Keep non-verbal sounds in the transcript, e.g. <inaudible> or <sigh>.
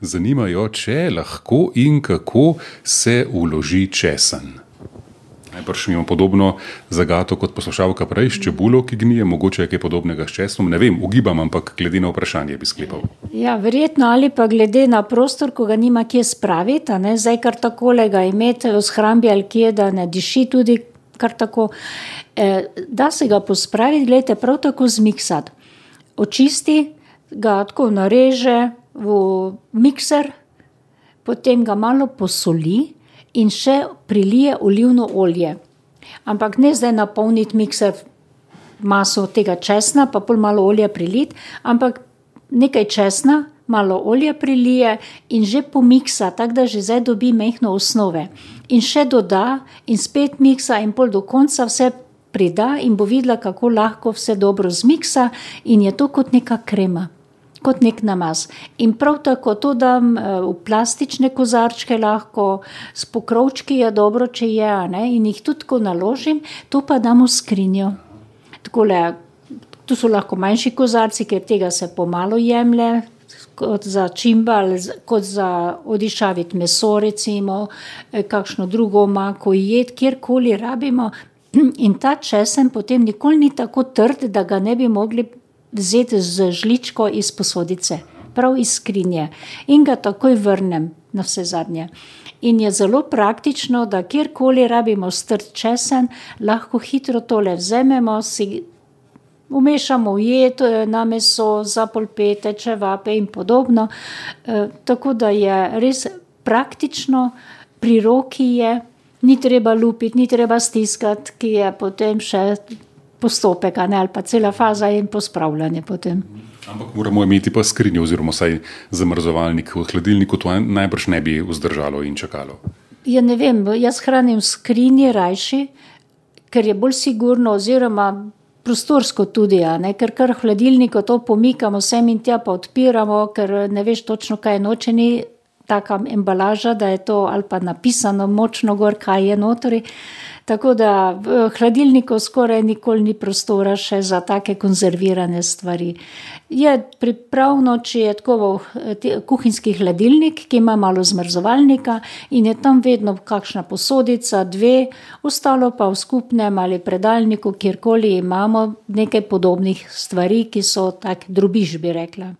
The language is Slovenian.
Zanimajo, če lahko in kako se vloži česen. Najbrž imamo podobno zagato kot poslušalka prej s čebulo, ki gnije, mogoče je kaj podobnega s česnom. Ne vem, ugibam, ampak glede na vprašanje bi sklepal. Ja, verjetno ali pa glede na prostor, ko ga nima kje spraviti, ne, zdaj kar takole ga imeti v shrambi ali kje, da ne diši tudi kar tako. da se ga pospraviti, glejte, prav tako zmiksati. Očisti, ga tako nareže v mikser, potem ga malo posoli in še prilije olivno olje. Ampak ne zdaj napolniti mikser maso tega česna pa pol malo olja priliti, ampak nekaj česna, malo olja prilije in že pomiksa, tako da že zdaj dobi majhno osnove. In še doda in spet miksa in pol do konca vse prida in bo videla, kako lahko vse dobro zmiksa in je to kot neka krema. Kot neki namaz. In prav tako to dam, v plastične kozarčke lahko, s pokrovčki je dobro, če je, ne, in jih tudi tako naložim, to pa dam v skrinjo. Takole, to so lahko manjši kozarci, ker tega se po malo jemlje, kot začimba ali kot za odišaviti meso recimo, kakšno drugo omako jed, kjerkoli rabimo, <clears throat> in ta česen potem nikoli ni tako trd, da ga ne bi mogli vzeti z žličko iz posodice. Prav iz skrinje. In ga takoj vrnem navsezadnje. In je zelo praktično, da kjerkoli rabimo strti česen, lahko hitro tole vzamemo, si vmešamo v jed, na meso, za polpete, čevape in podobno. tako da je res praktično, pri roki je, ni treba lupiti, ni treba stiskati, ki je potem še postopek, ne, ali pa cela faza in pospravljanje potem. Ampak moramo imeti pa skrinjo oziroma vsaj zamrzovalnik v hladilniku, to najbrž ne bi vzdržalo in čakalo. Ja, ne vem, jaz hranim v skrinji rajši, ker je bolj sigurno oziroma prostorsko tudi, ne, ker kar v hladilniku to pomikamo sem in tja pa odpiramo, ker ne veš točno, kaj je noter, če ni taka embalaža, da je to ali pa napisano močno gor, kaj je notri. Tako da v hladilniku skoraj nikoli ni prostora še za take konzervirane stvari. Je pripravno, če je tako kuhinjski hladilnik, ki ima malo zmrzovalnika, in je tam vedno kakšna posodica, dve, ostalo pa v skupnem ali predalniku, kjerkoli imamo nekaj podobnih stvari, ki so tak drobiž, bi rekla.